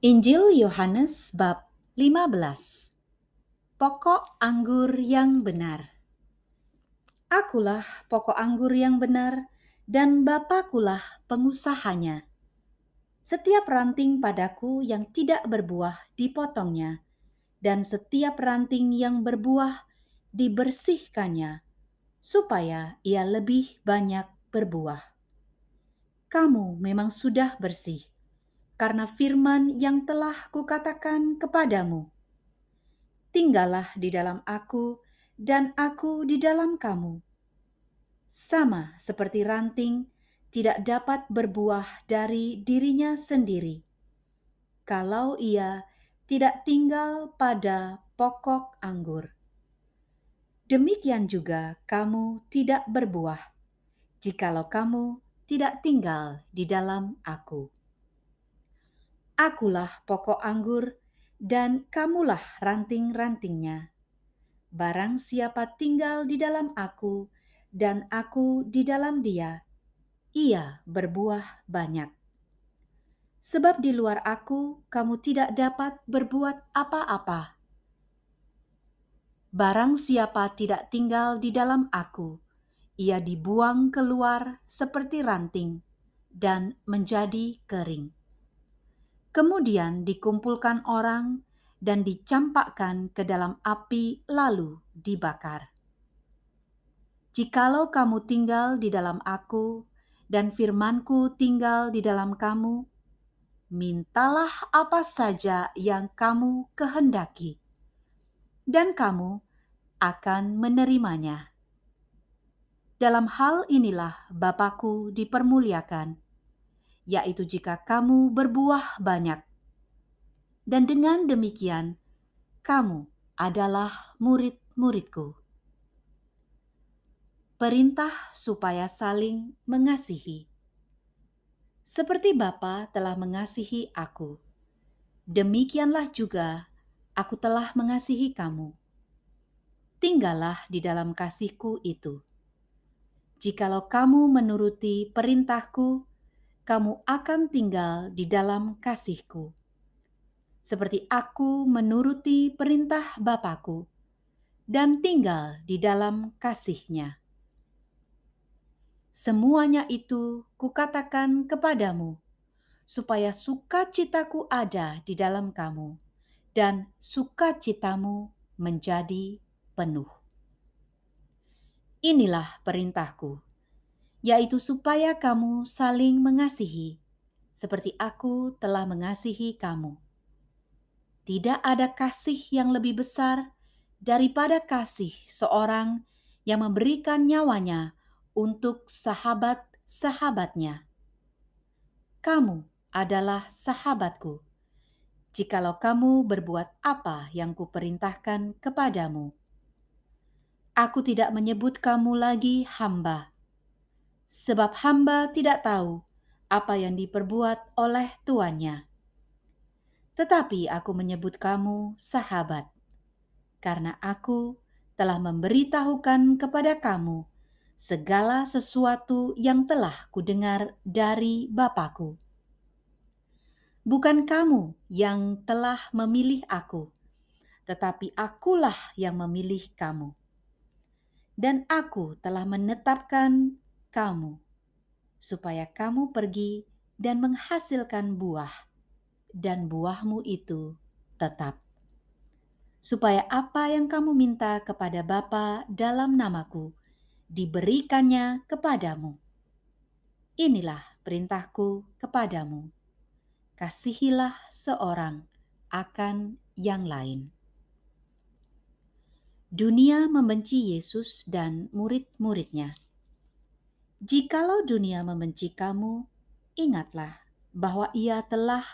Injil Yohanes bab 15 Pokok anggur yang benar Akulah pokok anggur yang benar dan Bapakulah pengusahanya. Setiap ranting padaku yang tidak berbuah dipotongnya dan setiap ranting yang berbuah dibersihkannya supaya ia lebih banyak berbuah. Kamu memang sudah bersih karena firman yang telah kukatakan kepadamu. Tinggallah di dalam aku, dan aku di dalam kamu. Sama seperti ranting tidak dapat berbuah dari dirinya sendiri, kalau ia tidak tinggal pada pokok anggur. Demikian juga kamu tidak berbuah, jikalau kamu tidak tinggal di dalam aku. Akulah pokok anggur, dan kamulah ranting-rantingnya. Barang siapa tinggal di dalam aku, dan aku di dalam dia, ia berbuah banyak. Sebab di luar aku, kamu tidak dapat berbuat apa-apa. Barang siapa tidak tinggal di dalam aku, ia dibuang keluar seperti ranting dan menjadi kering kemudian dikumpulkan orang dan dicampakkan ke dalam api lalu dibakar. Jikalau kamu tinggal di dalam aku dan firmanku tinggal di dalam kamu, mintalah apa saja yang kamu kehendaki, dan kamu akan menerimanya. Dalam hal inilah Bapakku dipermuliakan, yaitu jika kamu berbuah banyak. Dan dengan demikian, kamu adalah murid-muridku. Perintah supaya saling mengasihi. Seperti Bapa telah mengasihi aku, demikianlah juga aku telah mengasihi kamu. Tinggallah di dalam kasihku itu. Jikalau kamu menuruti perintahku, kamu akan tinggal di dalam kasihku. Seperti aku menuruti perintah Bapakku dan tinggal di dalam kasihnya. Semuanya itu kukatakan kepadamu, supaya sukacitaku ada di dalam kamu, dan sukacitamu menjadi penuh. Inilah perintahku yaitu supaya kamu saling mengasihi, seperti aku telah mengasihi kamu. Tidak ada kasih yang lebih besar daripada kasih seorang yang memberikan nyawanya untuk sahabat-sahabatnya. Kamu adalah sahabatku, jikalau kamu berbuat apa yang kuperintahkan kepadamu. Aku tidak menyebut kamu lagi hamba, sebab hamba tidak tahu apa yang diperbuat oleh tuannya. Tetapi aku menyebut kamu sahabat, karena aku telah memberitahukan kepada kamu segala sesuatu yang telah kudengar dari Bapakku. Bukan kamu yang telah memilih aku, tetapi akulah yang memilih kamu. Dan aku telah menetapkan kamu, supaya kamu pergi dan menghasilkan buah, dan buahmu itu tetap. Supaya apa yang kamu minta kepada Bapa dalam namaku, diberikannya kepadamu. Inilah perintahku kepadamu. Kasihilah seorang akan yang lain. Dunia membenci Yesus dan murid-muridnya. Jikalau dunia membenci kamu, ingatlah bahwa ia telah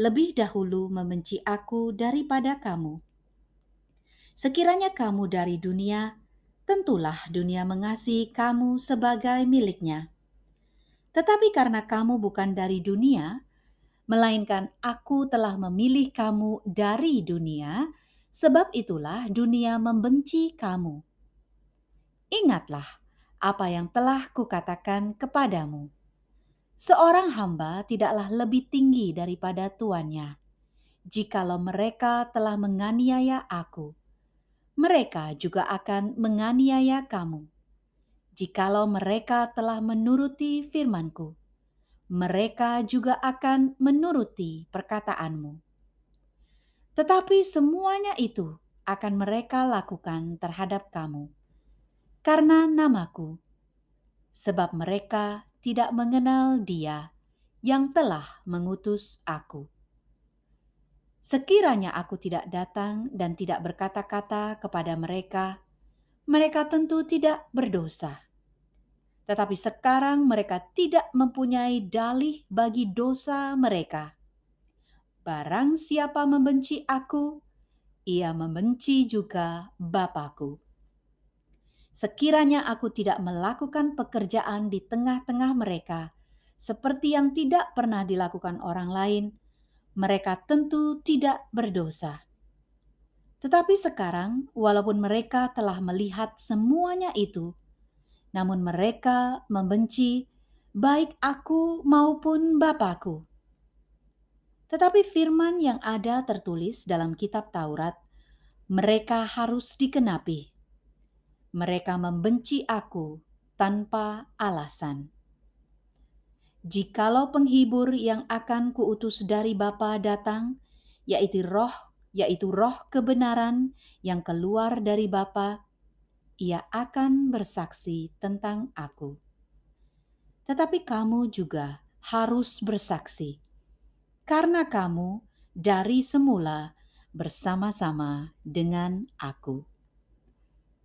lebih dahulu membenci aku daripada kamu. Sekiranya kamu dari dunia, tentulah dunia mengasihi kamu sebagai miliknya. Tetapi karena kamu bukan dari dunia, melainkan aku telah memilih kamu dari dunia, sebab itulah dunia membenci kamu. Ingatlah apa yang telah kukatakan kepadamu. Seorang hamba tidaklah lebih tinggi daripada tuannya, jikalau mereka telah menganiaya aku, mereka juga akan menganiaya kamu. Jikalau mereka telah menuruti firmanku, mereka juga akan menuruti perkataanmu. Tetapi semuanya itu akan mereka lakukan terhadap kamu, karena namaku, sebab mereka tidak mengenal Dia yang telah mengutus aku. Sekiranya aku tidak datang dan tidak berkata-kata kepada mereka, mereka tentu tidak berdosa. Tetapi sekarang mereka tidak mempunyai dalih bagi dosa mereka. Barang siapa membenci aku, ia membenci juga Bapakku. Sekiranya aku tidak melakukan pekerjaan di tengah-tengah mereka, seperti yang tidak pernah dilakukan orang lain, mereka tentu tidak berdosa. Tetapi sekarang, walaupun mereka telah melihat semuanya itu, namun mereka membenci baik aku maupun Bapakku. Tetapi firman yang ada tertulis dalam kitab Taurat, mereka harus dikenapi. Mereka membenci aku tanpa alasan. Jikalau penghibur yang akan kuutus dari Bapa datang, yaitu roh, yaitu roh kebenaran yang keluar dari Bapa, ia akan bersaksi tentang aku. Tetapi kamu juga harus bersaksi, karena kamu dari semula bersama-sama dengan aku.